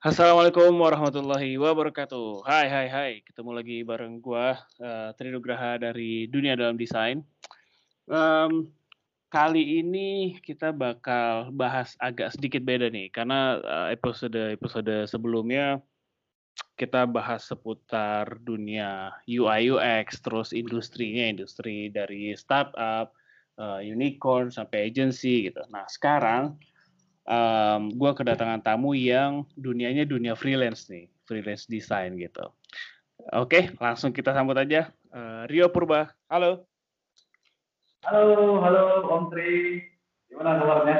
Assalamualaikum warahmatullahi wabarakatuh. Hai hai hai, ketemu lagi bareng gua, eee, Tri Nugraha dari Dunia Dalam Desain. Mmm, kali ini kita bakal bahas agak sedikit beda nih, karena, episode-episode sebelumnya kita bahas seputar dunia UI UX, terus industrinya, industri dari startup, eee, unicorn, sampai agency gitu. Nah sekarang um, gue kedatangan tamu yang dunianya dunia freelance nih, freelance design gitu. Oke, langsung kita sambut aja uh, Rio Purba. Halo. Halo, halo Om Tri. Gimana kabarnya?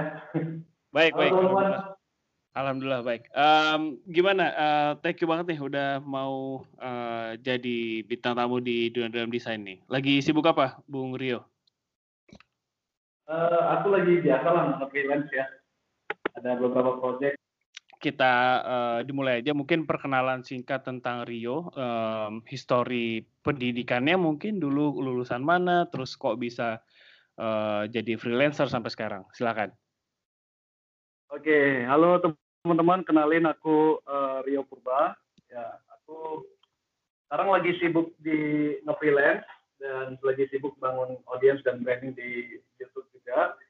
Baik, halo, baik. Alhamdulillah. Alhamdulillah baik. Um, gimana? Uh, thank you banget nih udah mau uh, jadi bintang tamu di dunia dalam desain nih. Lagi sibuk apa, Bung Rio? Uh, aku lagi biasa lah freelance ya ada beberapa proyek kita uh, dimulai aja mungkin perkenalan singkat tentang Rio, um, histori pendidikannya mungkin dulu lulusan mana, terus kok bisa uh, jadi freelancer sampai sekarang. Silakan. Oke, halo teman-teman, kenalin aku uh, Rio Purba. Ya, aku sekarang lagi sibuk di nge-freelance dan lagi sibuk bangun audience dan branding di YouTube juga.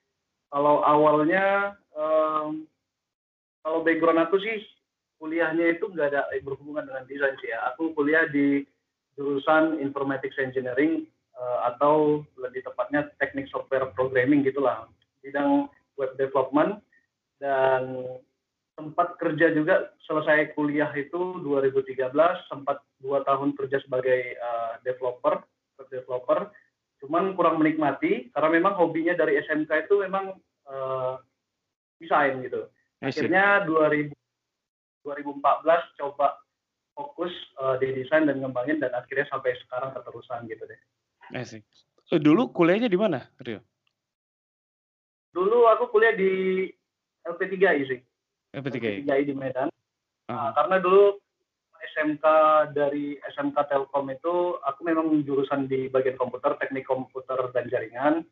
Kalau awalnya um, kalau background aku sih kuliahnya itu nggak ada berhubungan dengan desain sih ya. Aku kuliah di jurusan Informatics Engineering uh, atau lebih tepatnya teknik software programming gitulah, bidang web development dan sempat kerja juga selesai kuliah itu 2013 sempat dua tahun kerja sebagai uh, developer developer cuman kurang menikmati karena memang hobinya dari SMK itu memang uh, desain gitu. Akhirnya 2000, 2014 coba fokus uh, di desain dan ngembangin dan akhirnya sampai sekarang keterusan gitu deh. Asik. Eh, dulu kuliahnya di mana, Rio? Dulu aku kuliah di LP3I sih. LP3I. LP3I di Medan. Uh -huh. Nah, karena dulu SMK dari SMK Telkom itu aku memang jurusan di bagian komputer, teknik komputer dan jaringan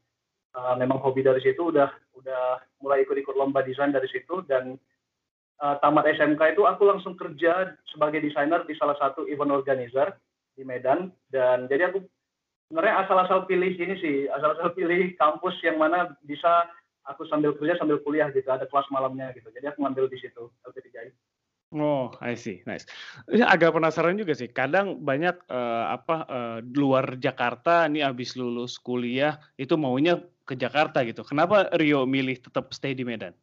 uh, memang hobi dari situ udah udah mulai ikut-ikut lomba desain dari situ dan uh, tamat SMK itu aku langsung kerja sebagai desainer di salah satu event organizer di Medan dan jadi aku sebenarnya asal-asal pilih ini sih asal-asal pilih kampus yang mana bisa aku sambil kerja sambil kuliah gitu ada kelas malamnya gitu jadi aku ngambil di situ LP3I. Oh, I see, nice. Ini agak penasaran juga sih. Kadang banyak uh, apa uh, luar Jakarta nih abis lulus kuliah itu maunya ke Jakarta gitu. Kenapa Rio milih tetap stay di Medan?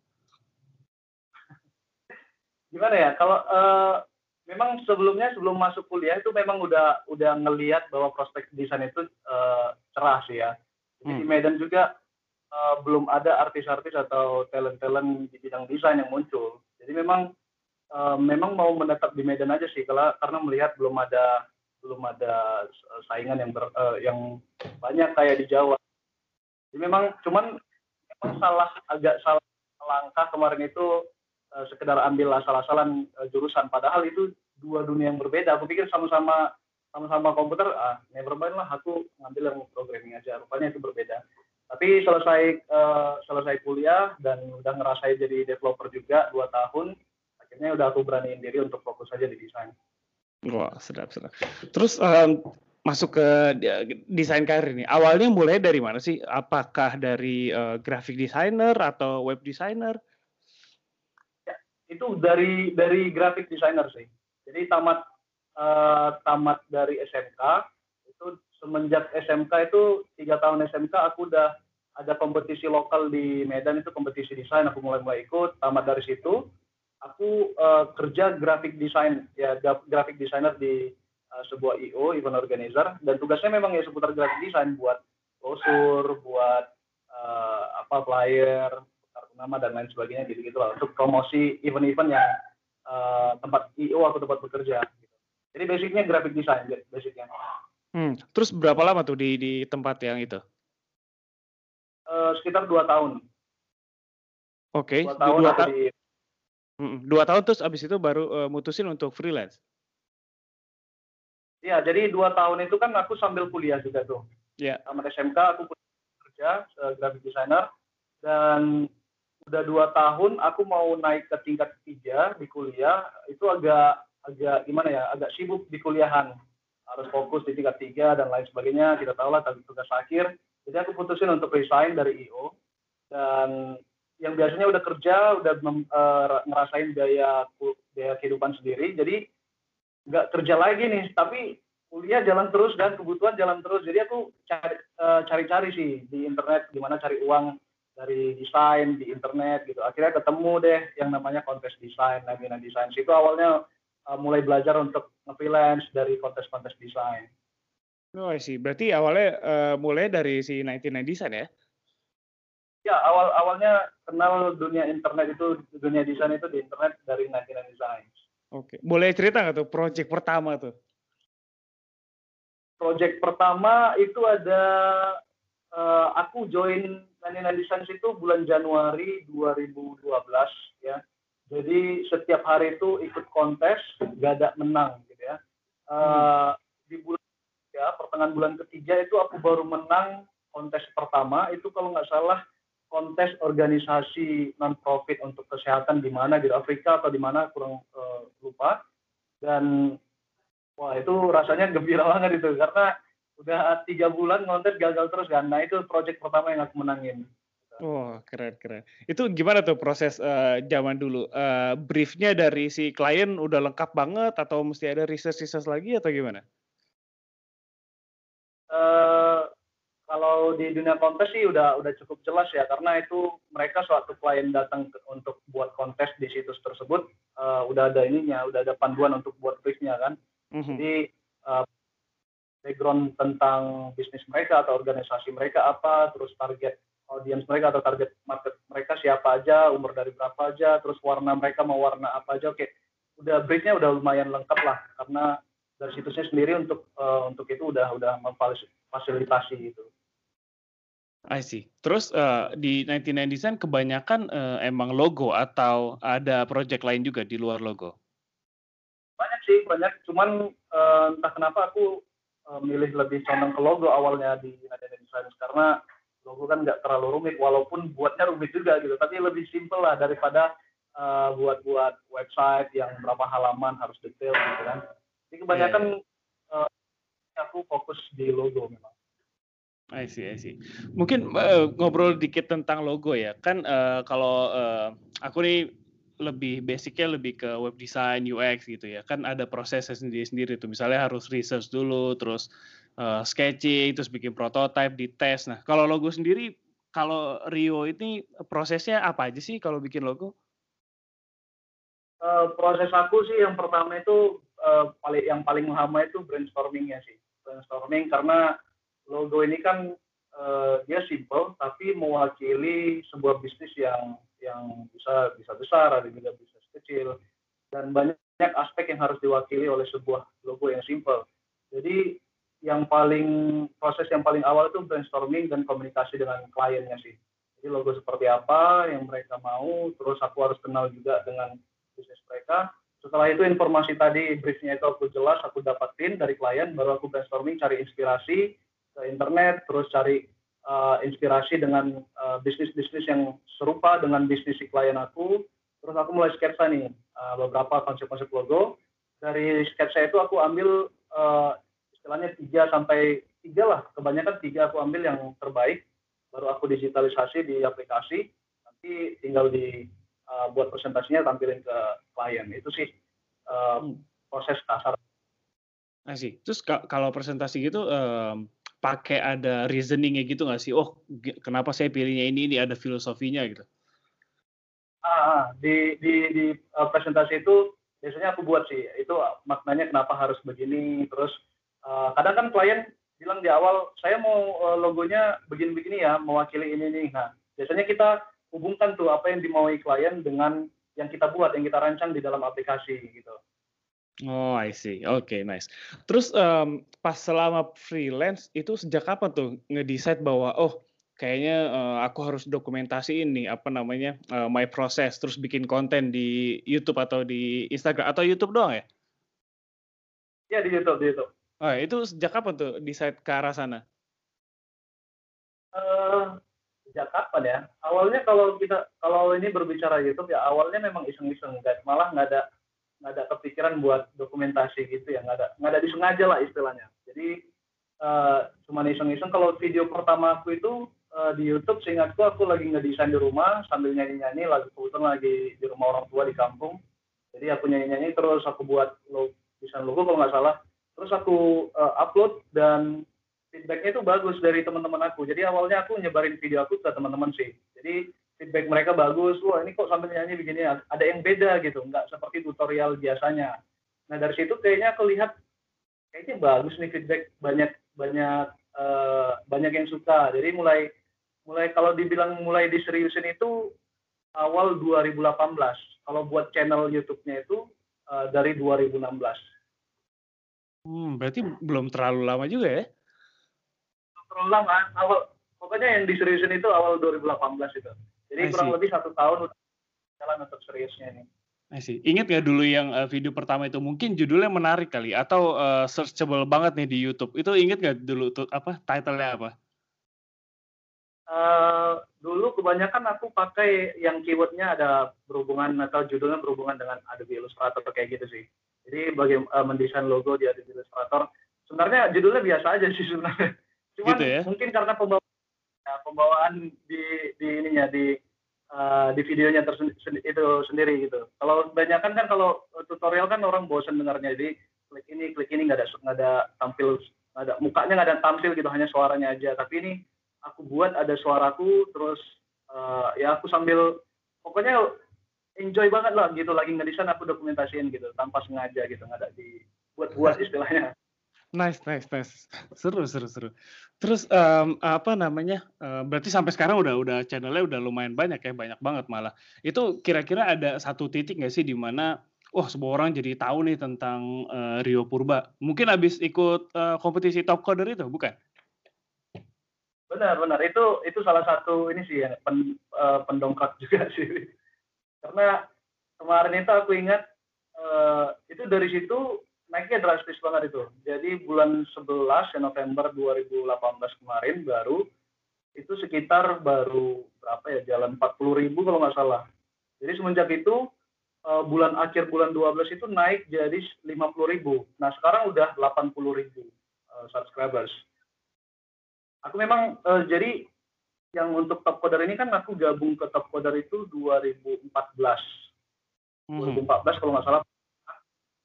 Gimana ya? Kalau uh, memang sebelumnya sebelum masuk kuliah itu memang udah udah ngelihat bahwa prospek desain itu uh, cerah sih ya. Jadi hmm. di Medan juga uh, belum ada artis-artis atau talent-talent di bidang desain yang muncul. Jadi memang uh, memang mau menetap di Medan aja sih kalau karena melihat belum ada belum ada saingan yang ber, uh, yang banyak kayak di Jawa memang cuman memang salah agak salah langkah kemarin itu uh, sekedar ambil asal-asalan uh, jurusan. Padahal itu dua dunia yang berbeda. Aku pikir sama-sama sama-sama komputer ah never mind lah aku ngambil yang programming aja. Rupanya itu berbeda. Tapi selesai uh, selesai kuliah dan udah ngerasain jadi developer juga dua tahun akhirnya udah aku beraniin diri untuk fokus aja di desain. Wah, sedap, sedap. Terus um, masuk ke desain karir ini. Awalnya mulai dari mana sih? Apakah dari uh, graphic designer atau web designer? Ya, itu dari dari graphic designer sih. Jadi tamat uh, tamat dari SMK itu semenjak SMK itu tiga tahun SMK aku udah ada kompetisi lokal di Medan itu kompetisi desain aku mulai mulai ikut tamat dari situ aku uh, kerja graphic design ya graphic designer di sebuah IO event organizer dan tugasnya memang ya seputar graphic design buat brosur, buat uh, apa flyer, kartu nama dan lain sebagainya gitu gitu lah untuk promosi event-event yang uh, tempat IO aku tempat bekerja. Gitu. Jadi basicnya graphic design basicnya. Hmm, terus berapa lama tuh di di tempat yang itu? Uh, sekitar dua tahun. Oke, okay. dua tahun, dua, ta di... dua tahun terus abis itu baru uh, mutusin untuk freelance. Iya, jadi dua tahun itu kan aku sambil kuliah juga tuh. Iya. Sama SMK aku kerja sebagai graphic designer. Dan udah dua tahun aku mau naik ke tingkat ketiga di kuliah itu agak agak gimana ya agak sibuk di kuliahan. Harus fokus di tingkat tiga dan lain sebagainya kita tahu lah tadi tugas akhir. Jadi aku putusin untuk resign dari IO dan yang biasanya udah kerja udah mem, uh, ngerasain biaya biaya kehidupan sendiri. Jadi nggak kerja lagi nih tapi kuliah jalan terus dan kebutuhan jalan terus. Jadi aku cari uh, cari-cari sih di internet gimana cari uang dari desain di internet gitu. Akhirnya ketemu deh yang namanya kontes desain Nagina Desain. Itu awalnya uh, mulai belajar untuk nge-freelance dari kontes-kontes desain. Oh sih berarti awalnya uh, mulai dari si 99 Design ya? Ya awal awalnya kenal dunia internet itu dunia desain itu di internet dari 99 Design oke boleh cerita nggak tuh project pertama tuh project pertama itu ada uh, aku join Nani Designs itu bulan Januari 2012 ya. Jadi setiap hari itu ikut kontes, gak ada menang gitu ya. Uh, hmm. Di bulan ya pertengahan bulan ketiga itu aku baru menang kontes pertama itu kalau nggak salah kontes organisasi non profit untuk kesehatan di mana di Afrika atau di mana kurang uh, lupa dan wah itu rasanya gembira banget itu karena udah tiga bulan ngontes gagal terus kan nah itu project pertama yang aku menangin Oh keren keren. Itu gimana tuh proses uh, zaman dulu? Uh, briefnya dari si klien udah lengkap banget atau mesti ada research research lagi atau gimana? Uh, kalau di dunia kontes sih udah udah cukup jelas ya karena itu mereka suatu klien datang ke, untuk buat kontes di situs tersebut uh, udah ada ininya, udah ada panduan untuk buat briefnya kan. Mm -hmm. Jadi uh, background tentang bisnis mereka atau organisasi mereka apa, terus target audiens mereka atau target market mereka siapa aja, umur dari berapa aja, terus warna mereka mau warna apa aja, oke, udah briefnya udah lumayan lengkap lah karena dari situsnya sendiri untuk uh, untuk itu udah udah memfasilitasi itu. I see. Terus uh, di 99 Design kebanyakan uh, emang logo atau ada project lain juga di luar logo? Banyak sih, banyak. Cuman uh, entah kenapa aku uh, milih lebih condong ke logo awalnya di Nadine Design karena logo kan nggak terlalu rumit walaupun buatnya rumit juga gitu tapi lebih simple lah daripada uh, buat-buat website yang berapa halaman harus detail gitu kan jadi kebanyakan yeah. uh, aku fokus di logo memang I see, I see. Mungkin uh, ngobrol dikit tentang logo ya. Kan uh, kalau uh, aku nih lebih basicnya lebih ke web design UX gitu ya kan ada prosesnya sendiri-sendiri tuh misalnya harus research dulu terus uh, sketching terus bikin prototype di tes nah kalau logo sendiri kalau Rio ini prosesnya apa aja sih kalau bikin logo? Uh, proses aku sih yang pertama itu uh, paling yang paling lama itu brainstormingnya sih brainstorming karena logo ini kan uh, dia simple tapi mewakili sebuah bisnis yang yang bisa bisa besar, ada juga bisnis kecil, dan banyak aspek yang harus diwakili oleh sebuah logo yang simple. Jadi yang paling proses yang paling awal itu brainstorming dan komunikasi dengan kliennya sih. Jadi logo seperti apa yang mereka mau, terus aku harus kenal juga dengan bisnis mereka. Setelah itu informasi tadi briefnya itu aku jelas, aku dapatin dari klien, baru aku brainstorming cari inspirasi ke internet, terus cari uh, inspirasi dengan uh, bisnis-bisnis yang serupa dengan bisnis si klien aku. Terus aku mulai sketsa nih uh, beberapa konsep-konsep logo. Dari sketsa itu aku ambil uh, istilahnya tiga sampai tiga lah, kebanyakan tiga aku ambil yang terbaik. Baru aku digitalisasi di aplikasi. Nanti tinggal di uh, buat presentasinya tampilin ke klien. Itu sih uh, proses kasar. Nah sih. Terus kalau presentasi gitu um, pakai ada reasoningnya gitu nggak sih? Oh, kenapa saya pilihnya ini? Ini ada filosofinya gitu. Ah, ah, di di di uh, presentasi itu biasanya aku buat sih. Itu maknanya kenapa harus begini. Terus uh, kadang kan klien bilang di awal saya mau uh, logonya begini-begini ya, mewakili ini nih. Nah, biasanya kita hubungkan tuh apa yang dimaui klien dengan yang kita buat, yang kita rancang di dalam aplikasi gitu. Oh, I see. Oke, nice. Terus, um, pas selama freelance itu sejak kapan tuh ngedecide bahwa, "Oh, kayaknya, uh, aku harus dokumentasi ini apa namanya, uh, my process, terus bikin konten di YouTube atau di Instagram atau YouTube doang ya? Iya, di YouTube di YouTube. Oh, itu sejak kapan tuh decide ke arah sana? Uh, sejak kapan ya? Awalnya kalau kita kalau ini berbicara YouTube ya awalnya memang iseng-iseng guys, malah nggak ada nggak ada kepikiran buat dokumentasi gitu ya, nggak ada nggak ada disengaja lah istilahnya. Jadi uh, cuma iseng-iseng. Kalau video pertama aku itu uh, di YouTube, seingatku aku lagi ngedesain di rumah sambil nyanyi-nyanyi, lagi kebetulan lagi di rumah orang tua di kampung. Jadi aku nyanyi-nyanyi terus aku buat logo, desain logo kalau nggak salah. Terus aku uh, upload dan feedbacknya itu bagus dari teman-teman aku. Jadi awalnya aku nyebarin video aku ke teman-teman sih. Jadi feedback mereka bagus. Wah ini kok sambil nyanyi begini ada yang beda gitu, nggak seperti tutorial biasanya. Nah dari situ kayaknya aku lihat kayaknya bagus nih feedback banyak banyak uh, banyak yang suka. Jadi mulai mulai kalau dibilang mulai diseriusin itu awal 2018. Kalau buat channel YouTube-nya itu uh, dari 2016. Hmm, berarti belum terlalu lama juga ya? terlalu lama awal pokoknya yang diseriusin itu awal 2018 itu jadi kurang lebih satu tahun udah jalan untuk seriusnya ini sih. Ingat nggak dulu yang uh, video pertama itu mungkin judulnya menarik kali atau uh, searchable banget nih di YouTube. Itu inget nggak dulu tuh apa titlenya apa? Uh, dulu kebanyakan aku pakai yang keywordnya ada berhubungan atau judulnya berhubungan dengan Adobe Illustrator kayak gitu sih. Jadi bagi uh, mendesain logo di Adobe Illustrator. Sebenarnya judulnya biasa aja sih sebenarnya. Cuman gitu ya? mungkin karena pembawaan ya, pembawaan di di ininya di uh, di videonya tersendi, itu sendiri gitu. Kalau kebanyakan kan kalau tutorial kan orang bosan dengarnya jadi klik ini klik ini nggak ada nggak ada tampil nggak ada mukanya nggak ada tampil gitu hanya suaranya aja. Tapi ini aku buat ada suaraku terus uh, ya aku sambil pokoknya enjoy banget lah gitu lagi ngedesain aku dokumentasiin gitu tanpa sengaja gitu nggak ada di buat-buat istilahnya. Nice, nice, nice. Seru, seru, seru. Terus um, apa namanya? Uh, berarti sampai sekarang udah udah channelnya udah lumayan banyak ya, banyak banget malah. Itu kira-kira ada satu titik nggak sih di mana, wah semua orang jadi tahu nih tentang uh, Rio Purba. Mungkin habis ikut uh, kompetisi top coder itu, bukan? Benar, benar. Itu itu salah satu ini sih ya, pen, uh, pendongkrak juga sih. Karena kemarin itu aku ingat uh, itu dari situ naiknya drastis banget itu. Jadi bulan 11 ya November 2018 kemarin baru itu sekitar baru berapa ya jalan 40 ribu kalau nggak salah. Jadi semenjak itu uh, bulan akhir bulan 12 itu naik jadi 50 ribu. Nah sekarang udah 80 ribu uh, subscribers. Aku memang uh, jadi yang untuk top coder ini kan aku gabung ke top coder itu 2014. Hmm. 2014 kalau nggak salah.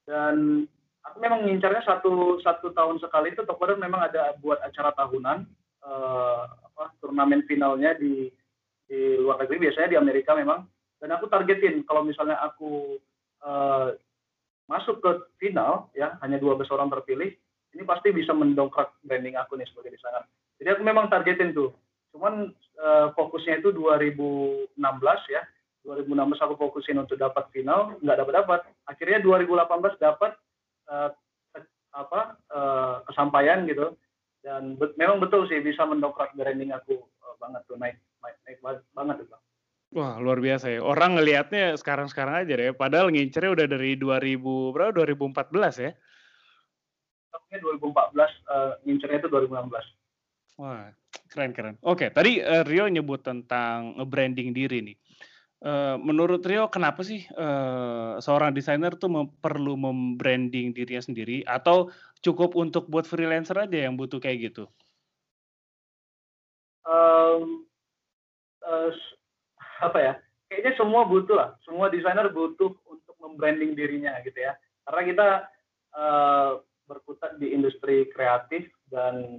Dan aku memang ngincarnya satu satu tahun sekali itu Tokwader memang ada buat acara tahunan uh, apa turnamen finalnya di di luar negeri biasanya di Amerika memang. Dan aku targetin kalau misalnya aku uh, masuk ke final ya hanya 12 orang terpilih ini pasti bisa mendongkrak branding aku nih sebagai desainer. Jadi aku memang targetin tuh. Cuman uh, fokusnya itu 2016 ya. 2016 aku fokusin untuk dapat final nggak dapat dapat akhirnya 2018 dapat uh, apa uh, kesampaian gitu dan be memang betul sih bisa mendongkrak branding aku uh, banget tuh naik naik, naik banget tuh bang. Wah luar biasa ya orang ngelihatnya sekarang-sekarang aja deh padahal ngincernya udah dari 2000 berapa 2014 ya? 2014 uh, ngincernya itu 2016. Wah keren keren. Oke tadi uh, Rio nyebut tentang branding diri nih menurut Rio kenapa sih, uh, seorang desainer tuh mem perlu membranding dirinya sendiri atau cukup untuk buat freelancer aja yang butuh kayak gitu? Um, uh, apa ya, kayaknya semua butuh lah, semua desainer butuh untuk membranding dirinya gitu ya. Karena kita, uh, berkutat di industri kreatif dan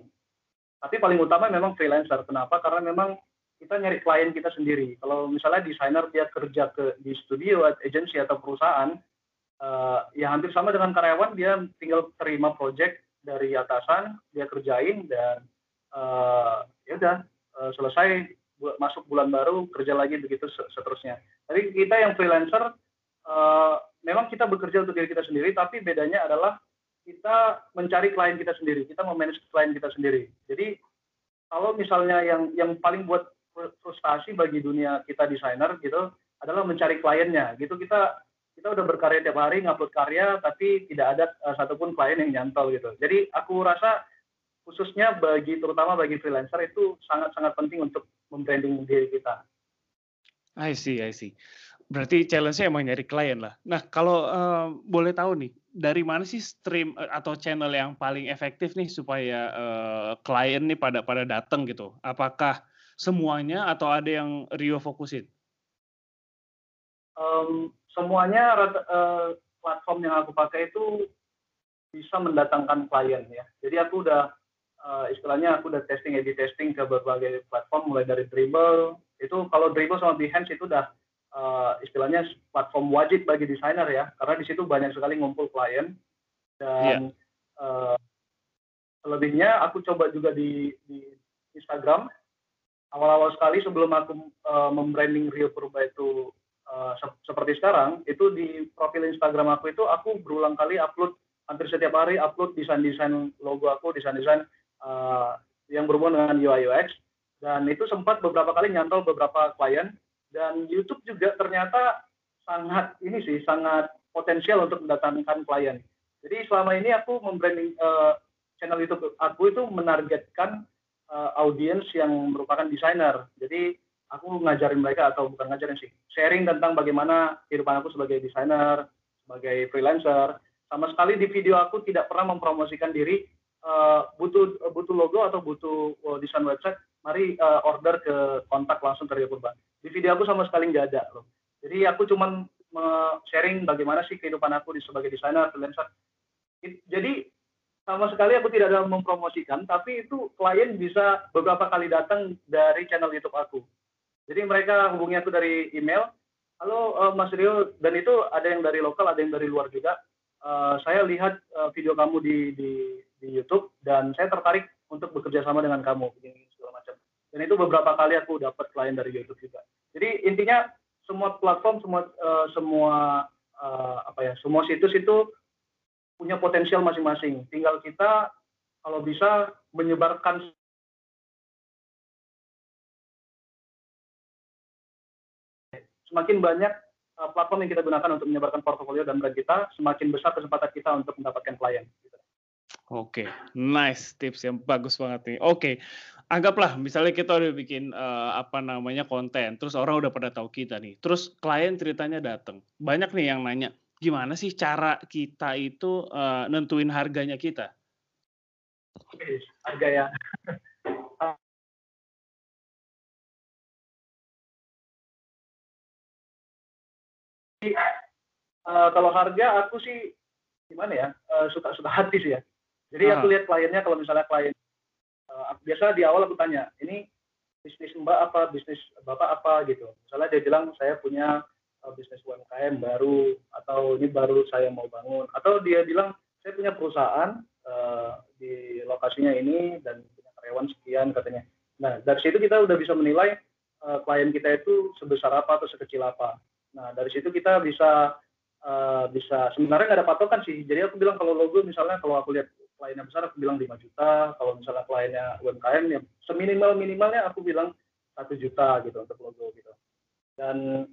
tapi paling utama memang freelancer. Kenapa? Karena memang kita nyari klien kita sendiri. Kalau misalnya desainer dia kerja ke di studio, agensi atau perusahaan, uh, ya hampir sama dengan karyawan dia tinggal terima project dari atasan, dia kerjain dan uh, ya udah uh, selesai masuk bulan baru kerja lagi begitu seterusnya. Tapi kita yang freelancer uh, memang kita bekerja untuk diri kita sendiri, tapi bedanya adalah kita mencari klien kita sendiri, kita memanage klien kita sendiri. Jadi kalau misalnya yang yang paling buat frustasi bagi dunia kita desainer gitu adalah mencari kliennya gitu kita kita udah berkarya tiap hari ngupload karya tapi tidak ada uh, satupun klien yang nyantol gitu jadi aku rasa khususnya bagi terutama bagi freelancer itu sangat-sangat penting untuk membranding diri kita. I see, I see. Berarti challenge-nya emang nyari klien lah. Nah, kalau uh, boleh tahu nih, dari mana sih stream uh, atau channel yang paling efektif nih supaya uh, klien nih pada pada datang gitu? Apakah semuanya atau ada yang Rio fokusin? Um, semuanya uh, platform yang aku pakai itu bisa mendatangkan klien ya. Jadi aku udah uh, istilahnya aku udah testing, edit testing ke berbagai platform mulai dari Dribble. Itu kalau Dribble sama Behance itu udah uh, istilahnya platform wajib bagi desainer ya, karena di situ banyak sekali ngumpul klien dan yeah. Iya. uh, selebihnya aku coba juga di, di Instagram. Awal-awal sekali sebelum aku uh, membranding Rio Purba itu uh, se seperti sekarang, itu di profil Instagram aku itu aku berulang kali upload hampir setiap hari upload desain-desain logo aku, desain-desain uh, yang berhubungan dengan UI UX dan itu sempat beberapa kali nyantol beberapa klien dan YouTube juga ternyata sangat ini sih sangat potensial untuk mendatangkan klien. Jadi selama ini aku membranding uh, channel YouTube aku itu menargetkan uh, audiens yang merupakan desainer. Jadi aku ngajarin mereka atau bukan ngajarin sih, sharing tentang bagaimana kehidupan aku sebagai desainer, sebagai freelancer. Sama sekali di video aku tidak pernah mempromosikan diri uh, butuh butuh logo atau butuh uh, desain website, mari uh, order ke kontak langsung Rio Purba di video aku sama sekali nggak ada loh jadi aku cuman sharing bagaimana sih kehidupan aku sebagai desainer freelancer jadi sama sekali aku tidak ada mempromosikan tapi itu klien bisa beberapa kali datang dari channel YouTube aku. Jadi mereka hubungi aku dari email halo uh, Mas Rio dan itu ada yang dari lokal ada yang dari luar juga. Uh, saya lihat uh, video kamu di, di di YouTube dan saya tertarik untuk bekerja sama dengan kamu segala macam. Dan itu beberapa kali aku dapat klien dari YouTube juga. Jadi intinya semua platform semua uh, semua uh, apa ya semua situs itu punya potensial masing-masing tinggal kita kalau bisa menyebarkan semakin banyak uh, platform yang kita gunakan untuk menyebarkan portofolio dan brand kita, semakin besar kesempatan kita untuk mendapatkan klien. Oke, okay. nice tips yang bagus banget nih. Oke, okay anggaplah misalnya kita udah bikin uh, apa namanya konten, terus orang udah pada tahu kita nih, terus klien ceritanya datang, banyak nih yang nanya, gimana sih cara kita itu uh, nentuin harganya kita? Oke, harga ya. uh, kalau harga aku sih gimana ya uh, suka suka hati sih ya. Jadi uh. aku lihat kliennya kalau misalnya klien uh, biasa di awal aku tanya ini bisnis mbak apa bisnis bapak apa gitu misalnya dia bilang saya punya bisnis UMKM baru atau ini baru saya mau bangun. Atau dia bilang saya punya perusahaan uh, di lokasinya ini dan punya karyawan sekian katanya. Nah dari situ kita udah bisa menilai uh, klien kita itu sebesar apa atau sekecil apa. Nah dari situ kita bisa uh, bisa sebenarnya nggak ada patokan sih. Jadi aku bilang kalau logo misalnya kalau aku lihat kliennya besar aku bilang 5 juta. Kalau misalnya kliennya UMKM ya seminimal minimalnya aku bilang satu juta gitu untuk logo gitu. Dan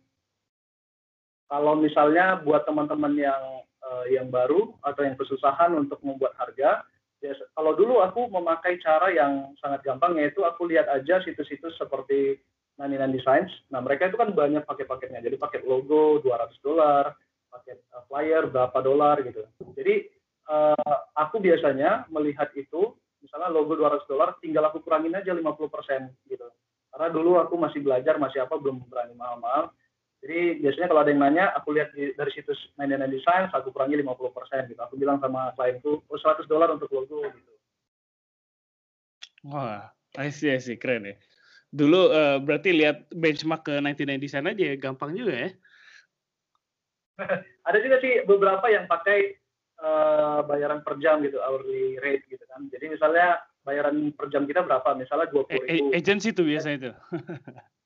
kalau misalnya buat teman-teman yang uh, yang baru atau yang kesusahan untuk membuat harga ya kalau dulu aku memakai cara yang sangat gampang yaitu aku lihat aja situs-situs seperti 99 Designs nah mereka itu kan banyak paket-paketnya. Jadi paket logo 200 dolar paket uh, flyer berapa dolar gitu. Jadi uh, aku biasanya melihat itu misalnya logo 200 dolar tinggal aku kurangin aja 50% gitu. Karena dulu aku masih belajar masih apa belum berani mahal-mahal jadi biasanya kalau ada yang nanya aku lihat di, dari situs maintenance design aku kurangi 50% gitu aku bilang sama klienku oh 100 dolar untuk logo gitu wah I see, I see. keren ya dulu uh, berarti lihat benchmark ke 99 design aja ya gampang juga ya ada juga sih beberapa yang pakai uh, bayaran per jam gitu, hourly rate gitu kan. Jadi misalnya bayaran per jam kita berapa? Misalnya dua puluh ribu. E agency tuh biasa itu.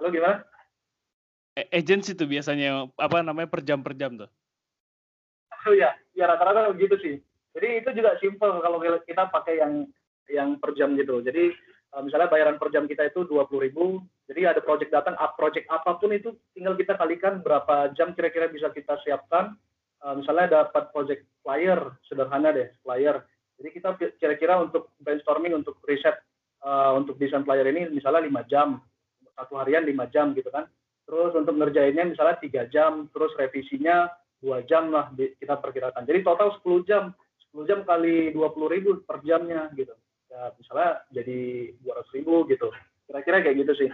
Halo gimana? Agency tuh biasanya apa namanya per jam per jam tuh. Oh ya, ya rata-rata begitu sih. Jadi itu juga simple kalau kita pakai yang yang per jam gitu. Jadi uh, misalnya bayaran per jam kita itu dua puluh ribu jadi ada project datang project apa pun itu tinggal kita kalikan berapa jam kira-kira bisa kita siapkan uh, misalnya dapat project flyer sederhana deh flyer jadi kita kira-kira untuk brainstorming untuk riset uh, untuk desain flyer ini misalnya lima jam satu harian lima jam gitu kan terus untuk ngerjainnya misalnya tiga jam terus revisinya dua jam lah kita perkirakan jadi total 10 jam 10 jam kali dua puluh ribu per jamnya gitu ya misalnya jadi dua ratus ribu gitu kira-kira kayak gitu sih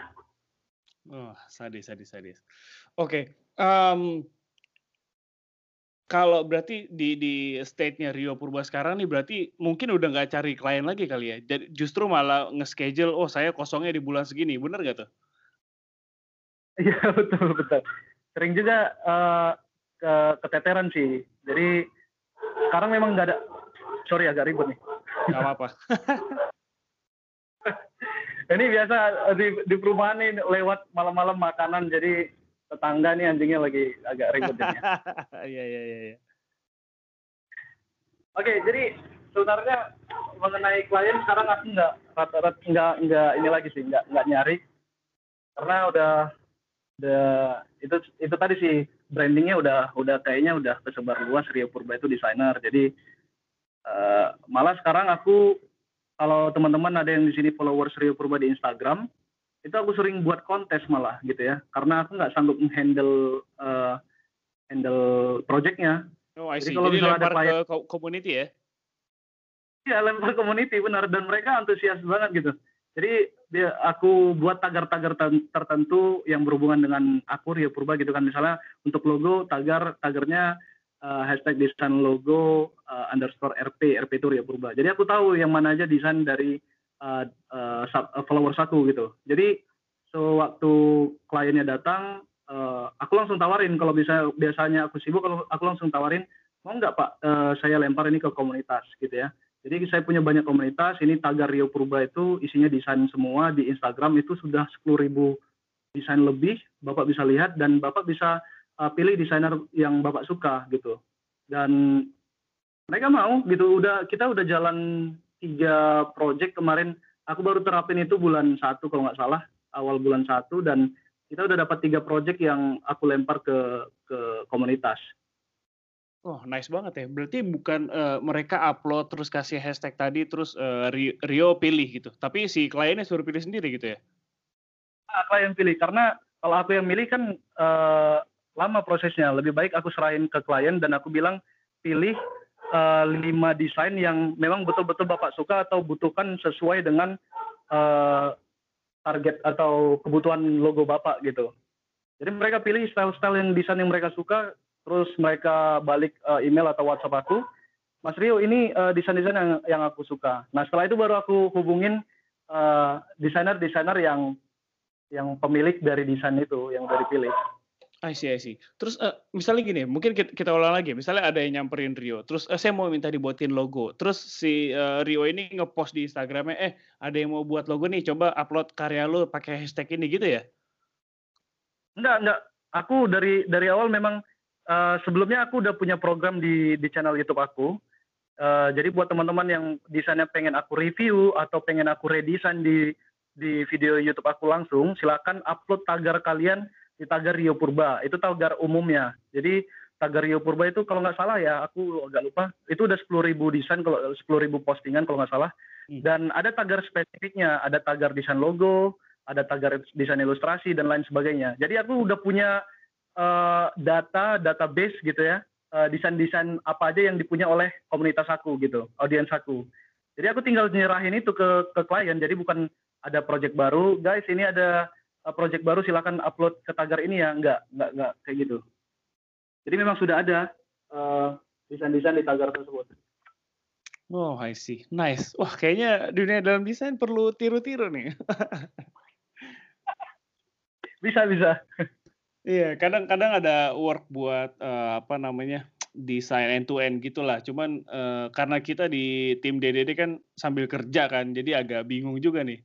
oh sadis sadis sadis oke okay. um, kalau berarti di di state-nya Rio Purba sekarang nih berarti mungkin udah nggak cari klien lagi kali ya? Jadi justru malah nge-schedule, "Oh saya kosongnya di bulan segini." Bener nggak tuh? Iya betul betul. Sering juga uh, ke keteteran sih. Jadi sekarang memang nggak ada sorry agak ribut nih. Gak apa-apa. Ini biasa di, di perumahan nih lewat malam-malam makanan jadi tetangga nih anjingnya lagi agak ribut ya. Iya iya iya. Ya. Oke, jadi sebenarnya mengenai klien sekarang aku nggak rata-rata nggak nggak ini lagi sih nggak nggak nyari karena udah udah itu itu tadi sih brandingnya udah udah kayaknya udah kesebar luas Rio Purba itu desainer. Jadi uh, malah sekarang aku kalau teman-teman ada yang di sini followers Rio Purba di Instagram itu aku sering buat kontes malah gitu ya. Karena aku nggak sanggup menghandle uh, handle projectnya. Oh, I see. jadi kalau jadi ada ke community ya? Iya lempar community benar. Dan mereka antusias banget gitu. Jadi dia aku buat tagar-tagar tertentu yang berhubungan dengan aku Rio Purba gitu kan misalnya untuk logo tagar tagarnya uh, hashtag desain logo uh, underscore RP RP itu Rio Purba jadi aku tahu yang mana aja desain dari uh, uh, followers aku gitu. Jadi sewaktu kliennya datang, uh, aku langsung tawarin kalau bisa biasanya aku sibuk, kalau aku langsung tawarin mau nggak pak uh, saya lempar ini ke komunitas gitu ya. Jadi saya punya banyak komunitas, ini tagar Rio Purba itu isinya desain semua di Instagram itu sudah 10.000 desain lebih, Bapak bisa lihat dan Bapak bisa uh, pilih desainer yang Bapak suka gitu. Dan mereka mau gitu, udah kita udah jalan tiga project kemarin aku baru terapin itu bulan satu kalau nggak salah awal bulan satu dan kita udah dapat tiga project yang aku lempar ke ke komunitas. Oh, nice banget ya. Berarti bukan uh, mereka upload terus kasih hashtag tadi terus uh, Rio pilih gitu. Tapi si kliennya suruh pilih sendiri gitu ya? Nah, klien pilih karena kalau aku yang milih kan uh, lama prosesnya. Lebih baik aku serahin ke klien dan aku bilang pilih uh, lima desain yang memang betul-betul Bapak suka atau butuhkan sesuai dengan uh, target atau kebutuhan logo Bapak gitu. Jadi mereka pilih style-style yang desain yang mereka suka, terus mereka balik uh, email atau WhatsApp aku, Mas Rio ini uh, desain-desain yang, yang aku suka. Nah setelah itu baru aku hubungin desainer-desainer uh, yang yang pemilik dari desain itu yang udah dipilih. I see, I see. Terus uh, misalnya gini, mungkin kita, kita ulang lagi. Misalnya ada yang nyamperin Rio, terus uh, saya mau minta dibuatin logo. Terus si uh, Rio ini ngepost di Instagramnya, eh ada yang mau buat logo nih, coba upload karya lo pakai hashtag ini gitu ya? Enggak, enggak. Aku dari dari awal memang uh, sebelumnya aku udah punya program di di channel YouTube aku. Uh, jadi buat teman-teman yang desainnya pengen aku review atau pengen aku redesign di di video YouTube aku langsung, silakan upload tagar kalian di tagar Rio Purba. Itu tagar umumnya. Jadi tagar Rio Purba itu kalau nggak salah ya aku agak lupa. Itu udah sepuluh ribu desain kalau sepuluh ribu postingan kalau nggak salah. Hmm. dan ada tagar spesifiknya. Ada tagar desain logo ada tagar desain ilustrasi dan lain sebagainya. Jadi aku udah punya data database gitu ya uh, desain-desain apa aja yang dipunya oleh komunitas aku gitu audiens aku jadi aku tinggal nyerahin itu ke ke klien jadi bukan ada project baru guys ini ada Eh, project baru silakan upload ke tagar ini ya enggak enggak enggak kayak gitu jadi memang sudah ada uh, desain-desain di tagar tersebut Oh, I see. Nice. Wah, kayaknya dunia dalam desain perlu tiru-tiru nih. bisa, bisa. Iya, kadang-kadang ada work buat uh, apa namanya desain end to end gitulah. Cuman uh, karena kita di tim DDD kan sambil kerja kan, jadi agak bingung juga nih.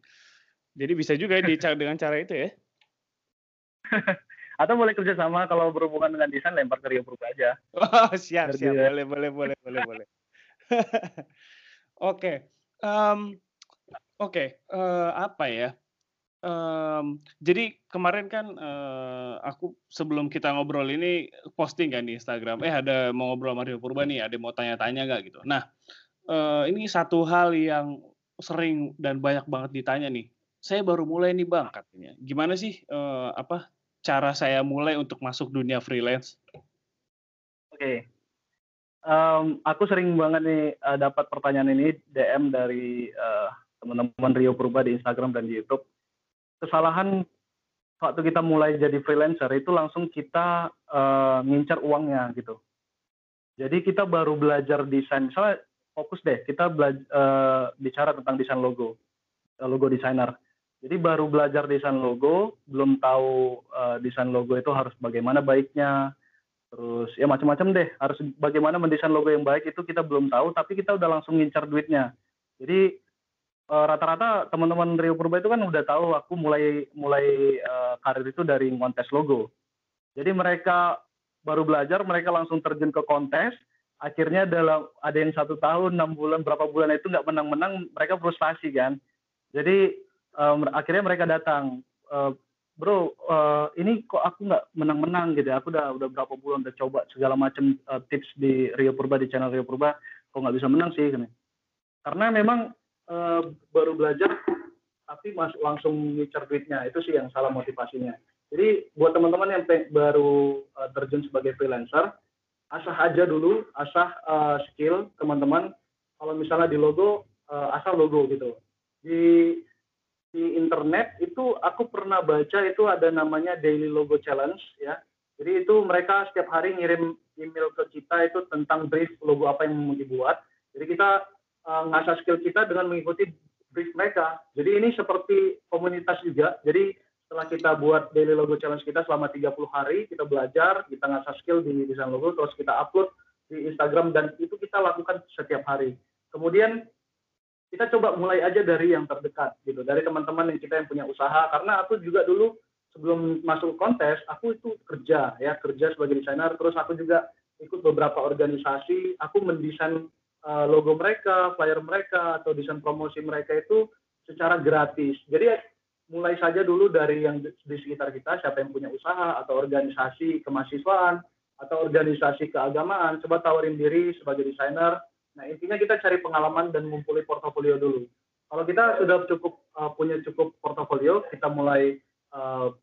Jadi bisa juga ya dicari dengan cara itu ya? Atau boleh kerja sama kalau berhubungan dengan desain lempar ke Rio Purba aja. Oh, siap, siap. Boleh, boleh, boleh, boleh, boleh. Oke. Um, Oke, okay. uh, eh, apa ya? Um, jadi kemarin kan uh, aku sebelum kita ngobrol ini posting kan di Instagram, eh ada mau ngobrol sama Rio Purba nih, ada mau tanya-tanya nggak gitu. Nah, uh, ini satu hal yang sering dan banyak banget ditanya nih. Saya baru mulai nih bang katanya. Gimana sih uh, apa cara saya mulai untuk masuk dunia freelance? Oke, okay. um, aku sering banget nih uh, dapat pertanyaan ini DM dari uh, teman-teman Rio Purba di Instagram dan di YouTube kesalahan waktu kita mulai jadi freelancer itu langsung kita uh, ngincar uangnya gitu. Jadi kita baru belajar desain, misalnya fokus deh, kita uh, eh, bicara tentang desain logo, eh, logo designer. Jadi baru belajar desain logo, belum tahu uh, desain logo itu harus bagaimana baiknya, terus ya macam-macam deh, harus bagaimana mendesain logo yang baik itu kita belum tahu, tapi kita udah langsung ngincar duitnya. Jadi uh, rata-rata teman-teman Rio Purba itu kan udah tahu aku mulai mulai uh, karir itu dari kontes logo. Jadi mereka baru belajar, mereka langsung terjun ke kontes. Akhirnya dalam ada yang satu tahun, enam bulan, berapa bulan itu nggak menang-menang, mereka frustasi kan. Jadi um, akhirnya mereka datang, uh, bro, uh, ini kok aku nggak menang-menang gitu. Ya? Aku udah udah berapa bulan udah coba segala macam uh, tips di Rio Purba di channel Rio Purba, kok nggak bisa menang sih. Gini. Karena memang uh, baru belajar tapi masuk langsung ngincar duitnya. Itu sih yang salah motivasinya. Jadi buat teman-teman yang baru uh, terjun sebagai freelancer asah aja dulu asah uh, skill teman-teman. Kalau misalnya di logo uh, asal logo gitu. Di di internet itu aku pernah baca itu ada namanya daily logo challenge ya. Jadi itu mereka setiap hari ngirim email ke kita itu tentang brief logo apa yang mau dibuat. Jadi kita uh, ngasah skill kita dengan mengikuti brief mereka. Jadi ini seperti komunitas juga. Jadi setelah kita buat daily logo challenge kita selama 30 hari, kita belajar, kita ngasah skill di desain logo, terus kita upload di Instagram dan itu kita lakukan setiap hari. Kemudian kita coba mulai aja dari yang terdekat gitu, dari teman-teman yang kita yang punya usaha. Karena aku juga dulu sebelum masuk kontes, aku itu kerja ya, kerja sebagai desainer. Terus aku juga ikut beberapa organisasi, aku mendesain logo mereka, flyer mereka, atau desain promosi mereka itu secara gratis. Jadi mulai saja dulu dari yang di sekitar kita, siapa yang punya usaha atau organisasi kemahasiswaan atau organisasi keagamaan, coba tawarin diri sebagai desainer. Nah intinya kita cari pengalaman dan ngumpuli portofolio dulu. Kalau kita sudah cukup uh, punya cukup portofolio, kita mulai uh,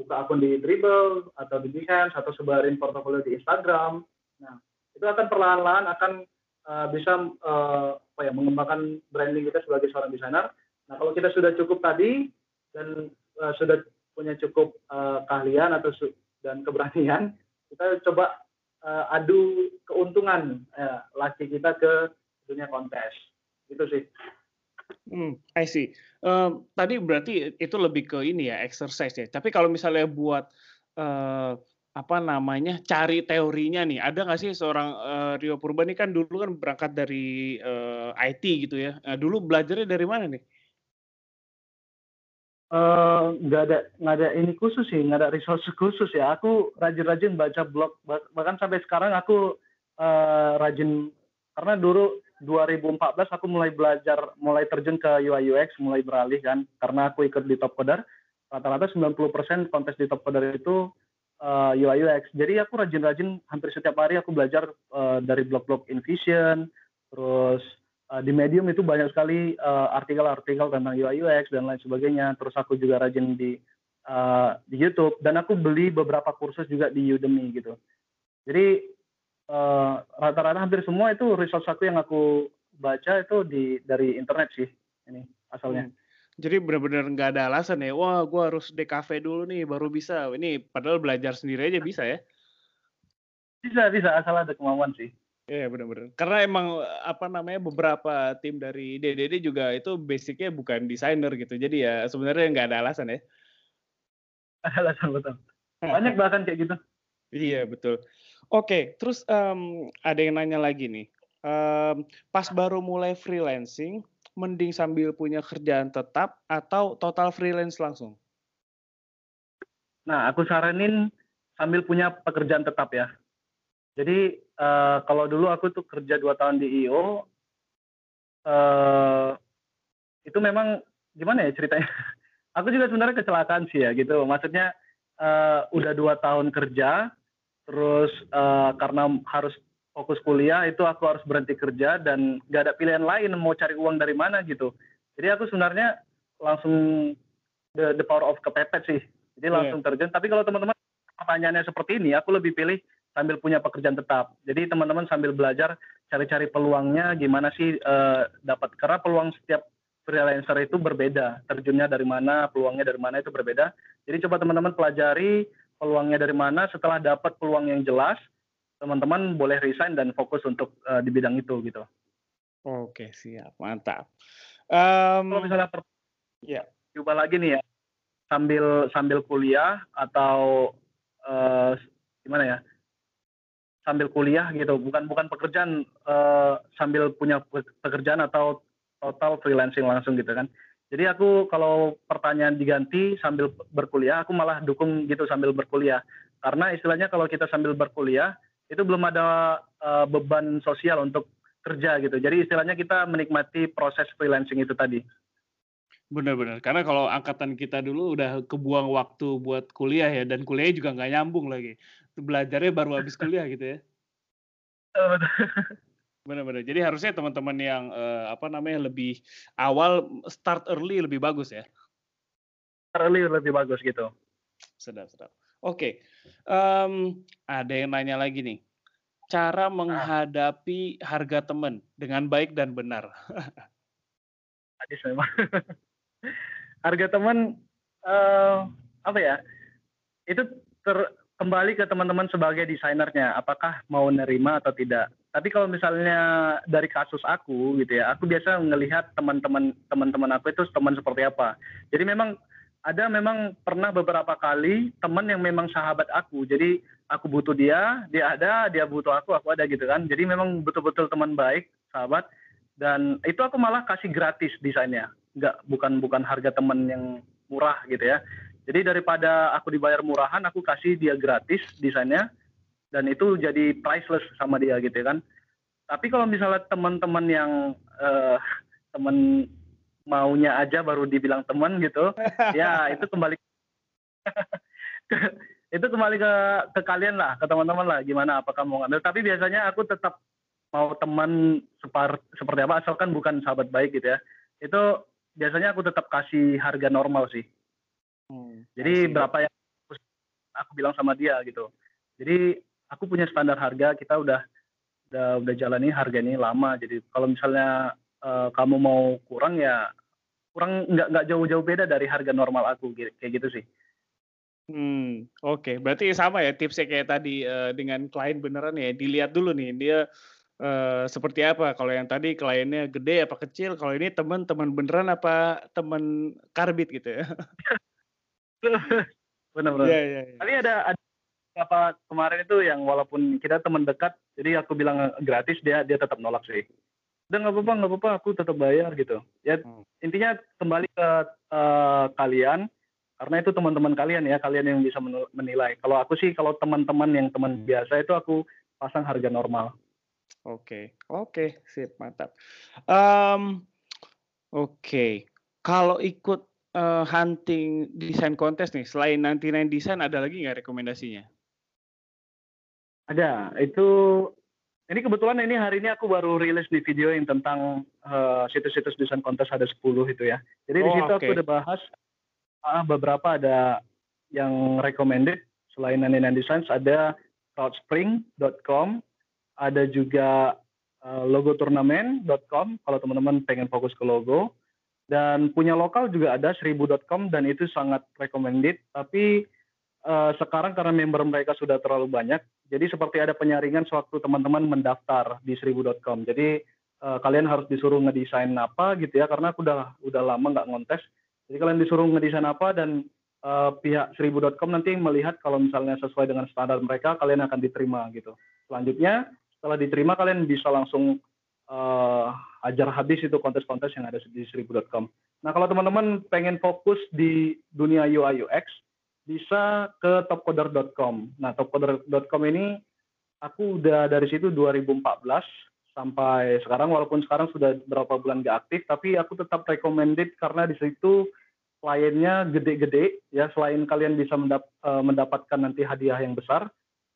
buka akun di Dribble atau di Behance atau sebarin portofolio di Instagram. Nah itu akan perlahan-lahan akan uh, bisa uh, apa ya mengembangkan branding kita sebagai seorang desainer. Nah kalau kita sudah cukup tadi dan uh, sudah punya cukup uh, keahlian atau dan keberanian, kita coba uh, adu keuntungan uh, laki kita ke dunia kontes. Itu sih. Hmm, I see. Um, tadi berarti itu lebih ke ini ya exercise ya. Tapi kalau misalnya buat uh, apa namanya, cari teorinya nih, ada nggak sih seorang, uh, Rio Purba ini kan dulu kan berangkat dari, uh, IT gitu ya, nah dulu belajarnya dari mana nih? Uh, nggak ada nggak ada ini khusus sih, nggak ada resource khusus ya. Aku rajin-rajin baca blog, bahkan sampai sekarang aku, uh, rajin karena dulu 2014 aku mulai belajar, mulai terjun ke UI UX, mulai beralih kan, karena aku ikut di Top Coder, rata-rata 90% kontes di Top Coder itu uh, UI UX. Jadi aku rajin-rajin hampir setiap hari aku belajar uh, dari blog-blog InVision, terus uh, di Medium itu banyak sekali artikel-artikel uh, tentang UI UX dan lain sebagainya. Terus aku juga rajin di uh, di YouTube dan aku beli beberapa kursus juga di Udemy gitu. Jadi rata-rata uh, hampir semua itu resource aku yang aku baca itu di dari internet sih ini asalnya. Hmm. Jadi benar-benar nggak ada alasan ya, wah gue harus DKV dulu nih baru bisa. Ini padahal belajar sendiri aja bisa ya? Bisa, bisa asal ada kemauan sih. Iya benar-benar. Karena emang apa namanya beberapa tim dari DDD juga itu basicnya bukan desainer gitu. Jadi ya sebenarnya nggak ada alasan ya. Ada alasan betul. Banyak bahkan kayak gitu. Iya betul. Oke, terus um, ada yang nanya lagi nih. Um, pas baru mulai freelancing, mending sambil punya kerjaan tetap atau total freelance langsung? Nah, aku saranin sambil punya pekerjaan tetap ya. Jadi uh, kalau dulu aku tuh kerja dua tahun di IO, uh, eh, itu memang gimana ya ceritanya? aku juga sebenarnya kecelakaan sih ya gitu. Maksudnya uh, udah dua tahun kerja, terus uh, karena harus fokus kuliah itu aku harus berhenti kerja dan gak ada pilihan lain mau cari uang dari mana gitu. Jadi aku sebenarnya langsung the, the power of kepepet sih. Jadi iya. langsung yeah. terjun. Tapi kalau teman-teman pertanyaannya seperti ini, aku lebih pilih sambil punya pekerjaan tetap. Jadi teman-teman sambil belajar cari-cari peluangnya gimana sih uh, dapat karena peluang setiap freelancer itu berbeda. Terjunnya dari mana, peluangnya dari mana itu berbeda. Jadi coba teman-teman pelajari peluangnya dari mana. Setelah dapat peluang yang jelas, teman-teman boleh resign dan fokus untuk uh, di bidang itu gitu. Oke siap, mantap. Um, Kalau misalnya per ya. coba lagi nih ya sambil sambil kuliah atau uh, gimana ya sambil kuliah gitu. Bukan bukan pekerjaan uh, sambil punya pekerjaan atau total freelancing langsung gitu kan. Jadi aku kalau pertanyaan diganti sambil berkuliah aku malah dukung gitu sambil berkuliah. Karena istilahnya kalau kita sambil berkuliah itu belum ada uh, beban sosial untuk kerja gitu jadi istilahnya kita menikmati proses freelancing itu tadi Benar-benar, karena kalau angkatan kita dulu udah kebuang waktu buat kuliah ya, dan kuliahnya juga nggak nyambung lagi. Belajarnya baru habis kuliah gitu ya. Benar-benar. Jadi harusnya teman-teman yang uh, apa namanya lebih awal start early lebih bagus ya. Start early lebih bagus gitu. Sedap, sedap. Oke, um, ada yang nanya lagi nih. Cara ah. menghadapi harga teman dengan baik dan benar. Hadis memang. harga teman uh, apa ya itu ter, kembali ke teman-teman sebagai desainernya apakah mau nerima atau tidak tapi kalau misalnya dari kasus aku gitu ya aku biasa melihat teman-teman teman-teman aku itu teman seperti apa jadi memang ada memang pernah beberapa kali teman yang memang sahabat aku. Jadi aku butuh dia dia ada dia butuh aku aku ada gitu kan. Jadi memang betul-betul teman baik sahabat. Dan itu aku malah kasih gratis desainnya. Nggak bukan bukan harga temen yang murah gitu ya. Jadi daripada aku dibayar murahan aku kasih dia gratis desainnya. Dan itu jadi priceless sama dia gitu ya kan. Tapi kalau misalnya teman-teman yang uh, temen maunya aja baru dibilang teman gitu ya itu kembali itu kembali ke ke kalian lah ke teman-teman lah gimana apakah mau ngambil tapi biasanya aku tetap mau teman seperti apa asalkan bukan sahabat baik gitu ya itu biasanya aku tetap kasih harga normal sih. Hmm, Jadi berapa yang aku bilang sama dia gitu. Jadi aku punya standar harga, kita udah udah udah jalani harga ini lama. Jadi kalau misalnya kamu mau kurang ya kurang nggak nggak jauh-jauh beda dari harga normal aku kayak gitu sih. Hmm, oke. Okay. Berarti sama ya tipsnya kayak tadi uh, dengan klien beneran ya. Dilihat dulu nih dia uh, seperti apa? Kalau yang tadi kliennya gede apa kecil, kalau ini teman teman beneran apa teman karbit gitu ya? Benar-benar. Ya, ya, ya. Tapi ada ada apa kemarin itu yang walaupun kita teman dekat, jadi aku bilang gratis dia dia tetap nolak sih. Udah nggak apa-apa nggak apa-apa aku tetap bayar gitu. Ya hmm. intinya kembali ke uh, kalian karena itu teman-teman kalian ya kalian yang bisa menilai. Kalau aku sih kalau teman-teman yang teman hmm. biasa itu aku pasang harga normal. Oke, oke, sip, mantap. Um, oke, kalau ikut uh, hunting desain kontes nih, selain nanti nanti desain, ada lagi nggak rekomendasinya? Ada, itu ini kebetulan ini hari ini aku baru rilis di video yang tentang uh, situs-situs desain kontes ada 10 itu ya. Jadi oh, di situ okay. aku udah bahas uh, beberapa ada yang recommended selain nanti Designs ada crowdspring.com ada juga uh, logo turnamen.com kalau teman-teman pengen fokus ke logo dan punya lokal juga ada seribu.com dan itu sangat recommended tapi uh, sekarang karena member mereka sudah terlalu banyak jadi seperti ada penyaringan sewaktu teman-teman mendaftar di seribu.com jadi uh, kalian harus disuruh ngedesain apa gitu ya karena aku udah udah lama nggak ngontes. Jadi kalian disuruh ngedesain apa dan uh, pihak seribu.com nanti melihat kalau misalnya sesuai dengan standar mereka kalian akan diterima gitu. Selanjutnya setelah diterima kalian bisa langsung uh, ajar habis itu kontes-kontes yang ada di seribu.com. Nah kalau teman-teman pengen fokus di dunia UI UX bisa ke topcoder.com. Nah topcoder.com ini aku udah dari situ 2014 sampai sekarang. Walaupun sekarang sudah berapa bulan gak aktif tapi aku tetap recommended karena di situ kliennya gede-gede ya. Selain kalian bisa mendap, uh, mendapatkan nanti hadiah yang besar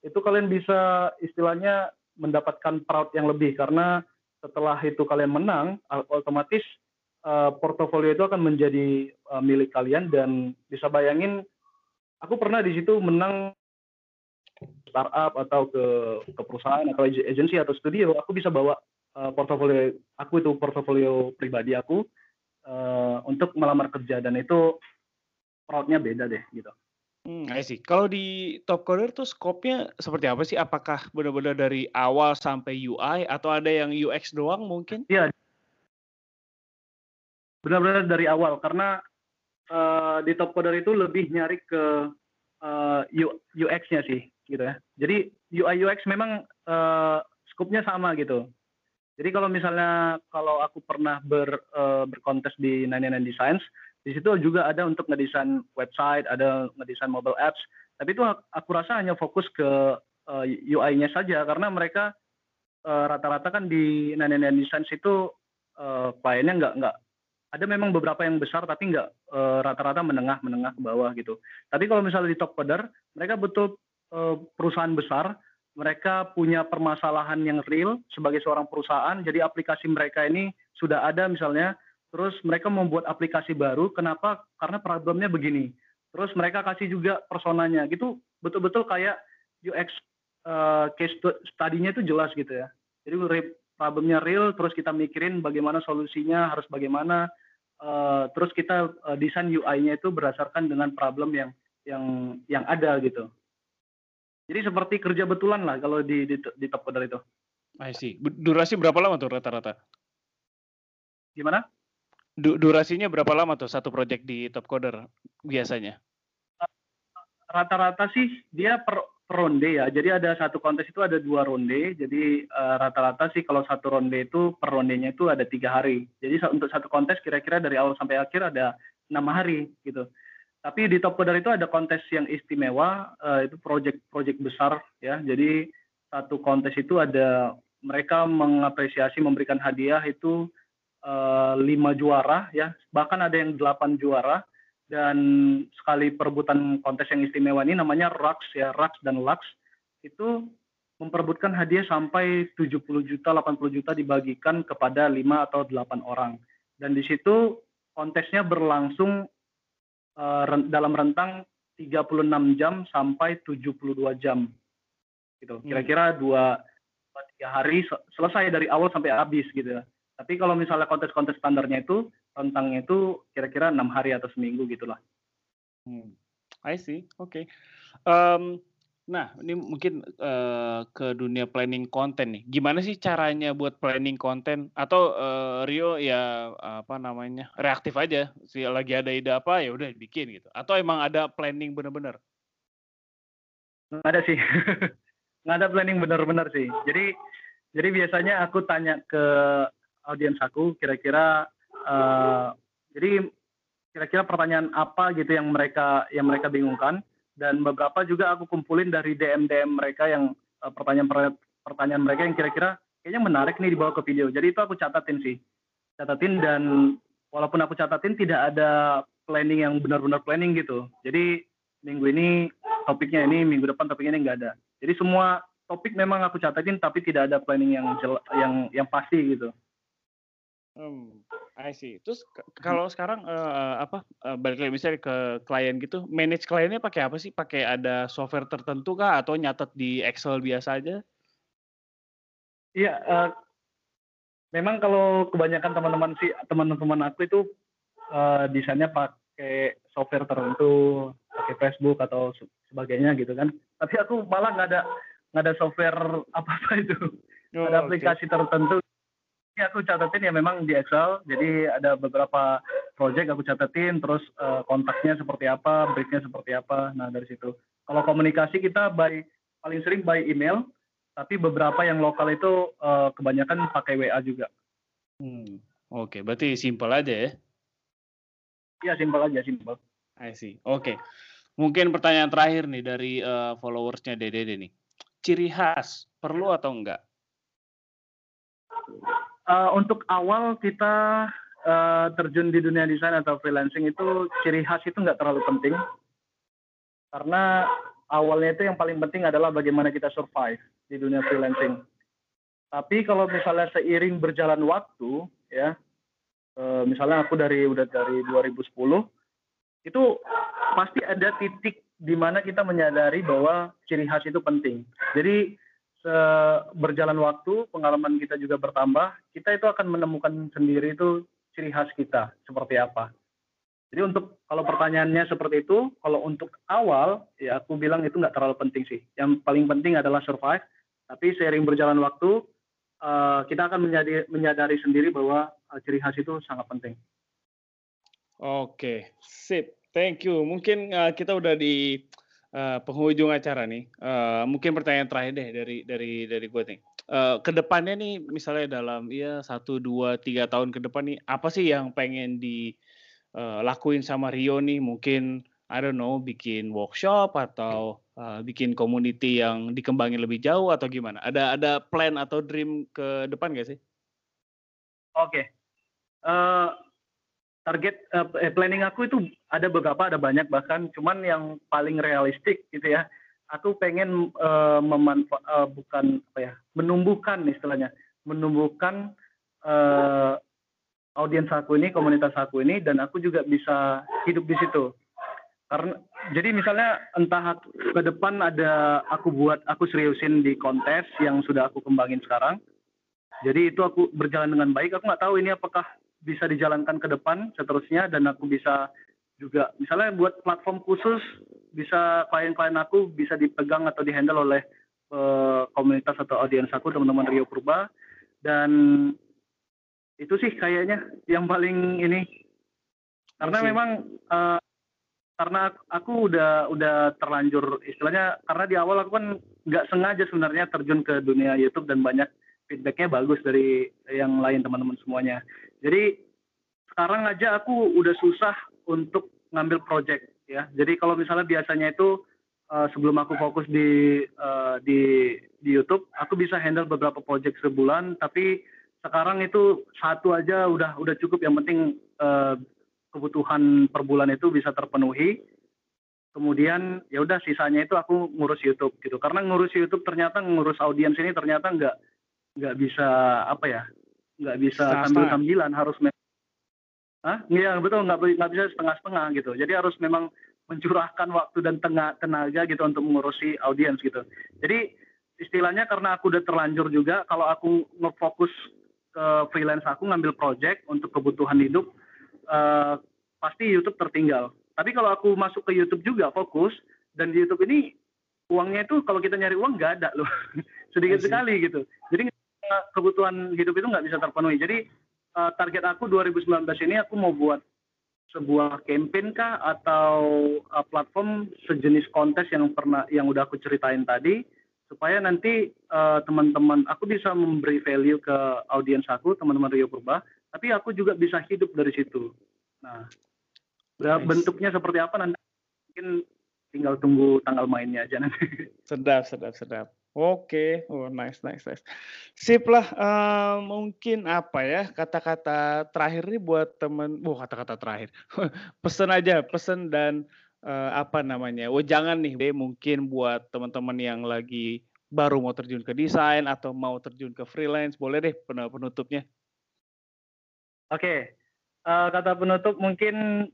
itu kalian bisa istilahnya mendapatkan proud yang lebih. Karena setelah itu kalian menang otomatis uh, portofolio itu akan menjadi uh, milik kalian dan bisa bayangin aku pernah di situ menang startup atau ke ke perusahaan atau agensi atau studio aku bisa bawa uh, portofolio aku itu portofolio pribadi aku uh, untuk melamar kerja dan itu proudnya beda deh gitu. Hmm, see. Kalau di Top Coder tuh skopnya seperti apa sih? Apakah benar-benar dari awal sampai UI atau ada yang UX doang mungkin? Iya. Benar-benar dari awal karena uh, di Top Coder itu lebih nyari ke uh, UX-nya sih gitu ya. Jadi UI UX memang uh, skopnya sama gitu. Jadi kalau misalnya kalau aku pernah ber uh, berkontes di 99 Designs, di situ juga ada untuk ngedesain website, ada ngedesain mobile apps. Tapi itu aku rasa hanya fokus ke uh, eh, UI-nya saja karena mereka rata-rata uh, kan di 99 Designs itu uh, kliennya nggak nggak ada memang beberapa yang besar tapi nggak rata-rata menengah menengah ke bawah gitu. Tapi kalau misalnya di top coder, mereka betul uh, perusahaan besar mereka punya permasalahan yang real sebagai seorang perusahaan. Jadi aplikasi mereka ini sudah ada misalnya, terus mereka membuat aplikasi baru. Kenapa? Karena problemnya begini. Terus mereka kasih juga personanya. Gitu betul-betul kayak UX uh, eh, case study-nya itu jelas gitu ya. Jadi problemnya real, terus kita mikirin bagaimana solusinya, harus bagaimana. Uh, terus kita uh, desain UI-nya itu berdasarkan dengan problem yang yang yang ada gitu. Jadi seperti kerja betulan lah kalau di di, di top coder itu. I see. Durasi berapa lama tuh rata-rata? Gimana? Du durasinya berapa lama tuh satu project di top coder biasanya? Rata-rata sih dia per, per ronde ya. Jadi ada satu kontes itu ada dua ronde. Jadi eh, rata-rata uh, sih kalau satu ronde itu per rondenya itu ada tiga hari. Jadi untuk satu kontes kira-kira dari awal sampai akhir ada enam hari gitu. Tapi di Top Coder itu ada kontes yang istimewa, uh, itu project-project besar ya. Jadi satu kontes itu ada mereka mengapresiasi memberikan hadiah itu uh, lima juara ya, bahkan ada yang delapan juara dan sekali perebutan kontes yang istimewa ini namanya Rux ya, Rux dan Lux itu memperebutkan hadiah sampai 70 juta, 80 juta dibagikan kepada lima atau delapan orang. Dan di situ kontesnya berlangsung uh, dalam rentang 36 jam sampai 72 jam. Gitu. Hmm. Kira-kira dua tiga hari selesai dari awal sampai habis gitu ya. Tapi kalau misalnya kontes-kontes standarnya itu rentangnya itu kira-kira enam hari atau seminggu gitulah. Hmm. I see. Oke. Okay. Um, Nah, ini mungkin uh, ke dunia planning konten nih. Gimana sih caranya buat planning konten? Atau uh, Rio ya apa namanya reaktif aja. Si lagi ada ide apa ya udah bikin gitu. Atau emang ada planning bener-bener? Nggak ada sih. Nggak ada planning bener-bener sih. Jadi jadi biasanya aku tanya ke audiens aku kira-kira uh, jadi kira-kira pertanyaan apa gitu yang mereka yang mereka bingungkan dan beberapa juga aku kumpulin dari DM DM mereka yang uh, pertanyaan pertanyaan mereka yang kira-kira kayaknya menarik nih dibawa ke video. Jadi itu aku catatin sih, catatin dan walaupun aku catatin tidak ada planning yang benar-benar planning gitu. Jadi minggu ini topiknya ini, minggu depan topiknya ini nggak ada. Jadi semua topik memang aku catatin tapi tidak ada planning yang yang yang pasti gitu. Hmm, I see. Terus kalau sekarang uh, apa uh, balik lagi misalnya ke klien gitu, manage kliennya pakai apa sih? Pakai ada software tertentu kah atau nyatet di Excel biasa aja? Iya, uh, memang kalau kebanyakan teman-teman sih teman-teman aku itu uh, desainnya pakai software tertentu, pakai Facebook atau sebagainya gitu kan. Tapi aku malah nggak ada nggak ada software apa-apa itu. Oh, ada aplikasi okay. tertentu Ya, aku catatin ya memang di Excel. Jadi ada beberapa project aku catatin, terus uh, kontaknya seperti apa, briefnya seperti apa. Nah dari situ. Kalau komunikasi kita by paling sering by email, tapi beberapa yang lokal itu uh, kebanyakan pakai WA juga. Hmm. Oke, okay, berarti simpel aja ya? Iya simpel aja, simpel. I see. Oke. Okay. Mungkin pertanyaan terakhir nih dari uh, followersnya Dede nih. Ciri khas perlu atau enggak? Uh, untuk awal kita uh, terjun di dunia desain atau freelancing itu ciri khas itu nggak terlalu penting karena awalnya itu yang paling penting adalah bagaimana kita survive di dunia freelancing. Tapi kalau misalnya seiring berjalan waktu, ya, uh, misalnya aku dari udah dari 2010, itu pasti ada titik di mana kita menyadari bahwa ciri khas itu penting. Jadi berjalan waktu, pengalaman kita juga bertambah, kita itu akan menemukan sendiri itu ciri khas kita seperti apa. Jadi untuk kalau pertanyaannya seperti itu, kalau untuk awal ya aku bilang itu nggak terlalu penting sih. Yang paling penting adalah survive. Tapi seiring berjalan waktu, uh, kita akan menyadari, menyadari sendiri bahwa uh, ciri khas itu sangat penting. Oke, sip. Thank you. Mungkin kita udah di uh, penghujung acara nih. Uh, mungkin pertanyaan terakhir deh dari dari dari gue nih. Uh, ke depannya nih, misalnya dalam ya satu dua tiga tahun ke depan nih, apa sih yang pengen dilakuin uh, sama Rio nih? Mungkin I don't know, bikin workshop atau uh, bikin community yang dikembangin lebih jauh atau gimana? Ada ada plan atau dream ke depan gak sih? Oke. Okay. Uh, target uh, planning aku itu ada beberapa ada banyak bahkan. Cuman yang paling realistik gitu ya aku pengen uh, memanfa uh, bukan apa ya menumbuhkan istilahnya. Menumbuhkan uh, audiens aku ini komunitas aku ini dan aku juga bisa hidup di situ. Karena jadi misalnya entah ke depan ada aku buat aku seriusin di kontes yang sudah aku kembangin sekarang. Jadi itu aku berjalan dengan baik. Aku nggak tahu ini apakah bisa dijalankan ke depan seterusnya dan aku bisa juga misalnya buat platform khusus bisa klien-klien aku bisa dipegang atau dihandle oleh uh, komunitas atau audiens aku teman-teman Rio Purba. Dan itu sih kayaknya yang paling ini. Karena Masih. memang uh, karena aku udah udah terlanjur istilahnya karena di awal aku kan nggak sengaja sebenarnya terjun ke dunia YouTube dan banyak feedbacknya bagus dari yang lain teman-teman semuanya jadi sekarang aja aku udah susah untuk ngambil project ya. Jadi kalau misalnya biasanya itu uh, sebelum aku fokus di uh, di di YouTube, aku bisa handle beberapa project sebulan. Tapi sekarang itu satu aja udah udah cukup. Yang penting uh, kebutuhan per bulan itu bisa terpenuhi. Kemudian ya udah sisanya itu aku ngurus YouTube gitu. Karena ngurus YouTube ternyata ngurus audiens ini ternyata nggak nggak bisa apa ya nggak bisa sambil sambilan harus Hah? Iya betul nggak nggak bisa setengah-setengah gitu. Jadi harus memang mencurahkan waktu dan tengah tenaga gitu untuk mengurusi audiens gitu. Jadi istilahnya karena aku udah terlanjur juga kalau aku ngefokus ke freelance aku ngambil project untuk kebutuhan hidup uh, pasti YouTube tertinggal. Tapi kalau aku masuk ke YouTube juga fokus dan di YouTube ini uangnya itu kalau kita nyari uang nggak ada loh sedikit sekali gitu. Jadi kebutuhan hidup itu nggak bisa terpenuhi. Jadi uh, target aku 2019 ini aku mau buat sebuah campaign kah atau uh, platform sejenis kontes yang pernah yang udah aku ceritain tadi supaya nanti uh, teman-teman aku bisa memberi value ke audiens aku teman-teman Rio Purba tapi aku juga bisa hidup dari situ nah nice. bentuknya seperti apa nanti mungkin tinggal tunggu tanggal mainnya aja nanti sedap sedap sedap Oke, oh nice, nice, nice. Sip lah, uh, mungkin apa ya kata-kata terakhir nih buat temen, oh kata-kata terakhir, pesen aja, pesen dan uh, apa namanya, oh jangan nih, mungkin buat teman-teman yang lagi baru mau terjun ke desain atau mau terjun ke freelance, boleh deh penutupnya. Oke, uh, kata penutup mungkin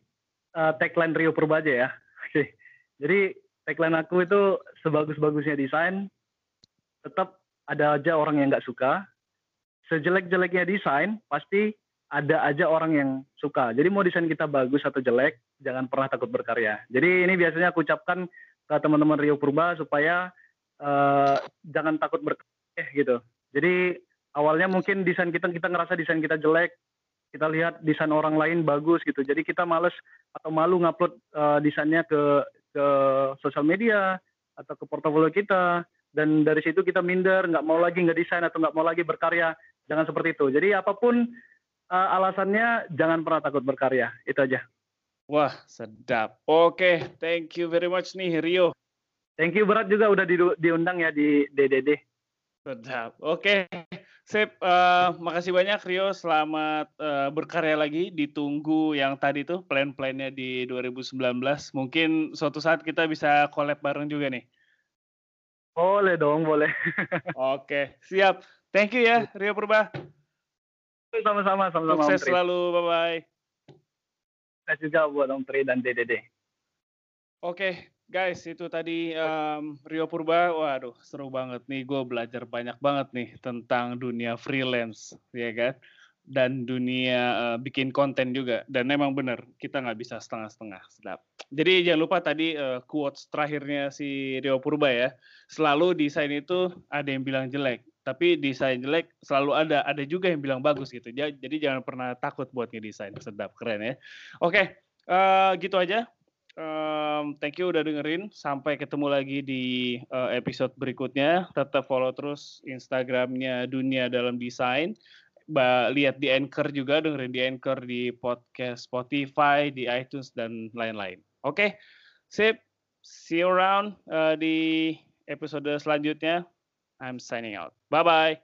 uh, tagline Rio Purba aja ya. Oke, jadi tagline aku itu sebagus-bagusnya desain, tetap ada aja orang yang nggak suka. Sejelek-jeleknya desain, pasti ada aja orang yang suka. Jadi mau desain kita bagus atau jelek, jangan pernah takut berkarya. Jadi ini biasanya aku ucapkan ke teman-teman Rio Purba supaya uh, jangan takut berkarya gitu. Jadi awalnya mungkin desain kita kita ngerasa desain kita jelek, kita lihat desain orang lain bagus gitu. Jadi kita males atau malu ngupload uh, desainnya ke ke sosial media atau ke portofolio kita dan dari situ kita minder nggak mau lagi nggak desain atau nggak mau lagi berkarya jangan seperti itu jadi apa pun uh, alasannya jangan pernah takut berkarya itu aja wah sedap oke okay, thank you very much nih Rio thank you berat juga udah di, diundang ya di DDD sedap oke okay. Sip, uh, makasih banyak Rio. Selamat uh, berkarya lagi. Ditunggu yang tadi tuh plan-plannya di 2019. Mungkin suatu saat kita bisa collab bareng juga nih. Boleh dong, boleh. Oke, siap. Thank you ya Rio Purba. Sama-sama, sama-sama. Sukses selalu, bye-bye. Sukses juga buat Om Tri dan DDD. Oke, guys, itu tadi um, Rio Purba. Waduh, seru banget nih. Gue belajar banyak banget nih tentang dunia freelance, ya kan? Dan dunia uh, bikin konten juga. Dan memang benar, kita nggak bisa setengah-setengah. Sedap. Jadi jangan lupa tadi uh, quotes terakhirnya si Rio Purba ya. Selalu desain itu ada yang bilang jelek. Tapi desain jelek selalu ada. Ada juga yang bilang bagus gitu. Jadi jangan pernah takut buat ngedesain. Sedap, keren ya. Oke, uh, gitu aja um, thank you udah dengerin. Sampai ketemu lagi di uh, episode berikutnya. Tetap follow terus Instagramnya Dunia Dalam Desain. Lihat di Anchor juga, dengerin di Anchor di podcast Spotify, di iTunes dan lain-lain. Oke, okay? sip. See you around uh, di episode selanjutnya. I'm signing out. Bye bye.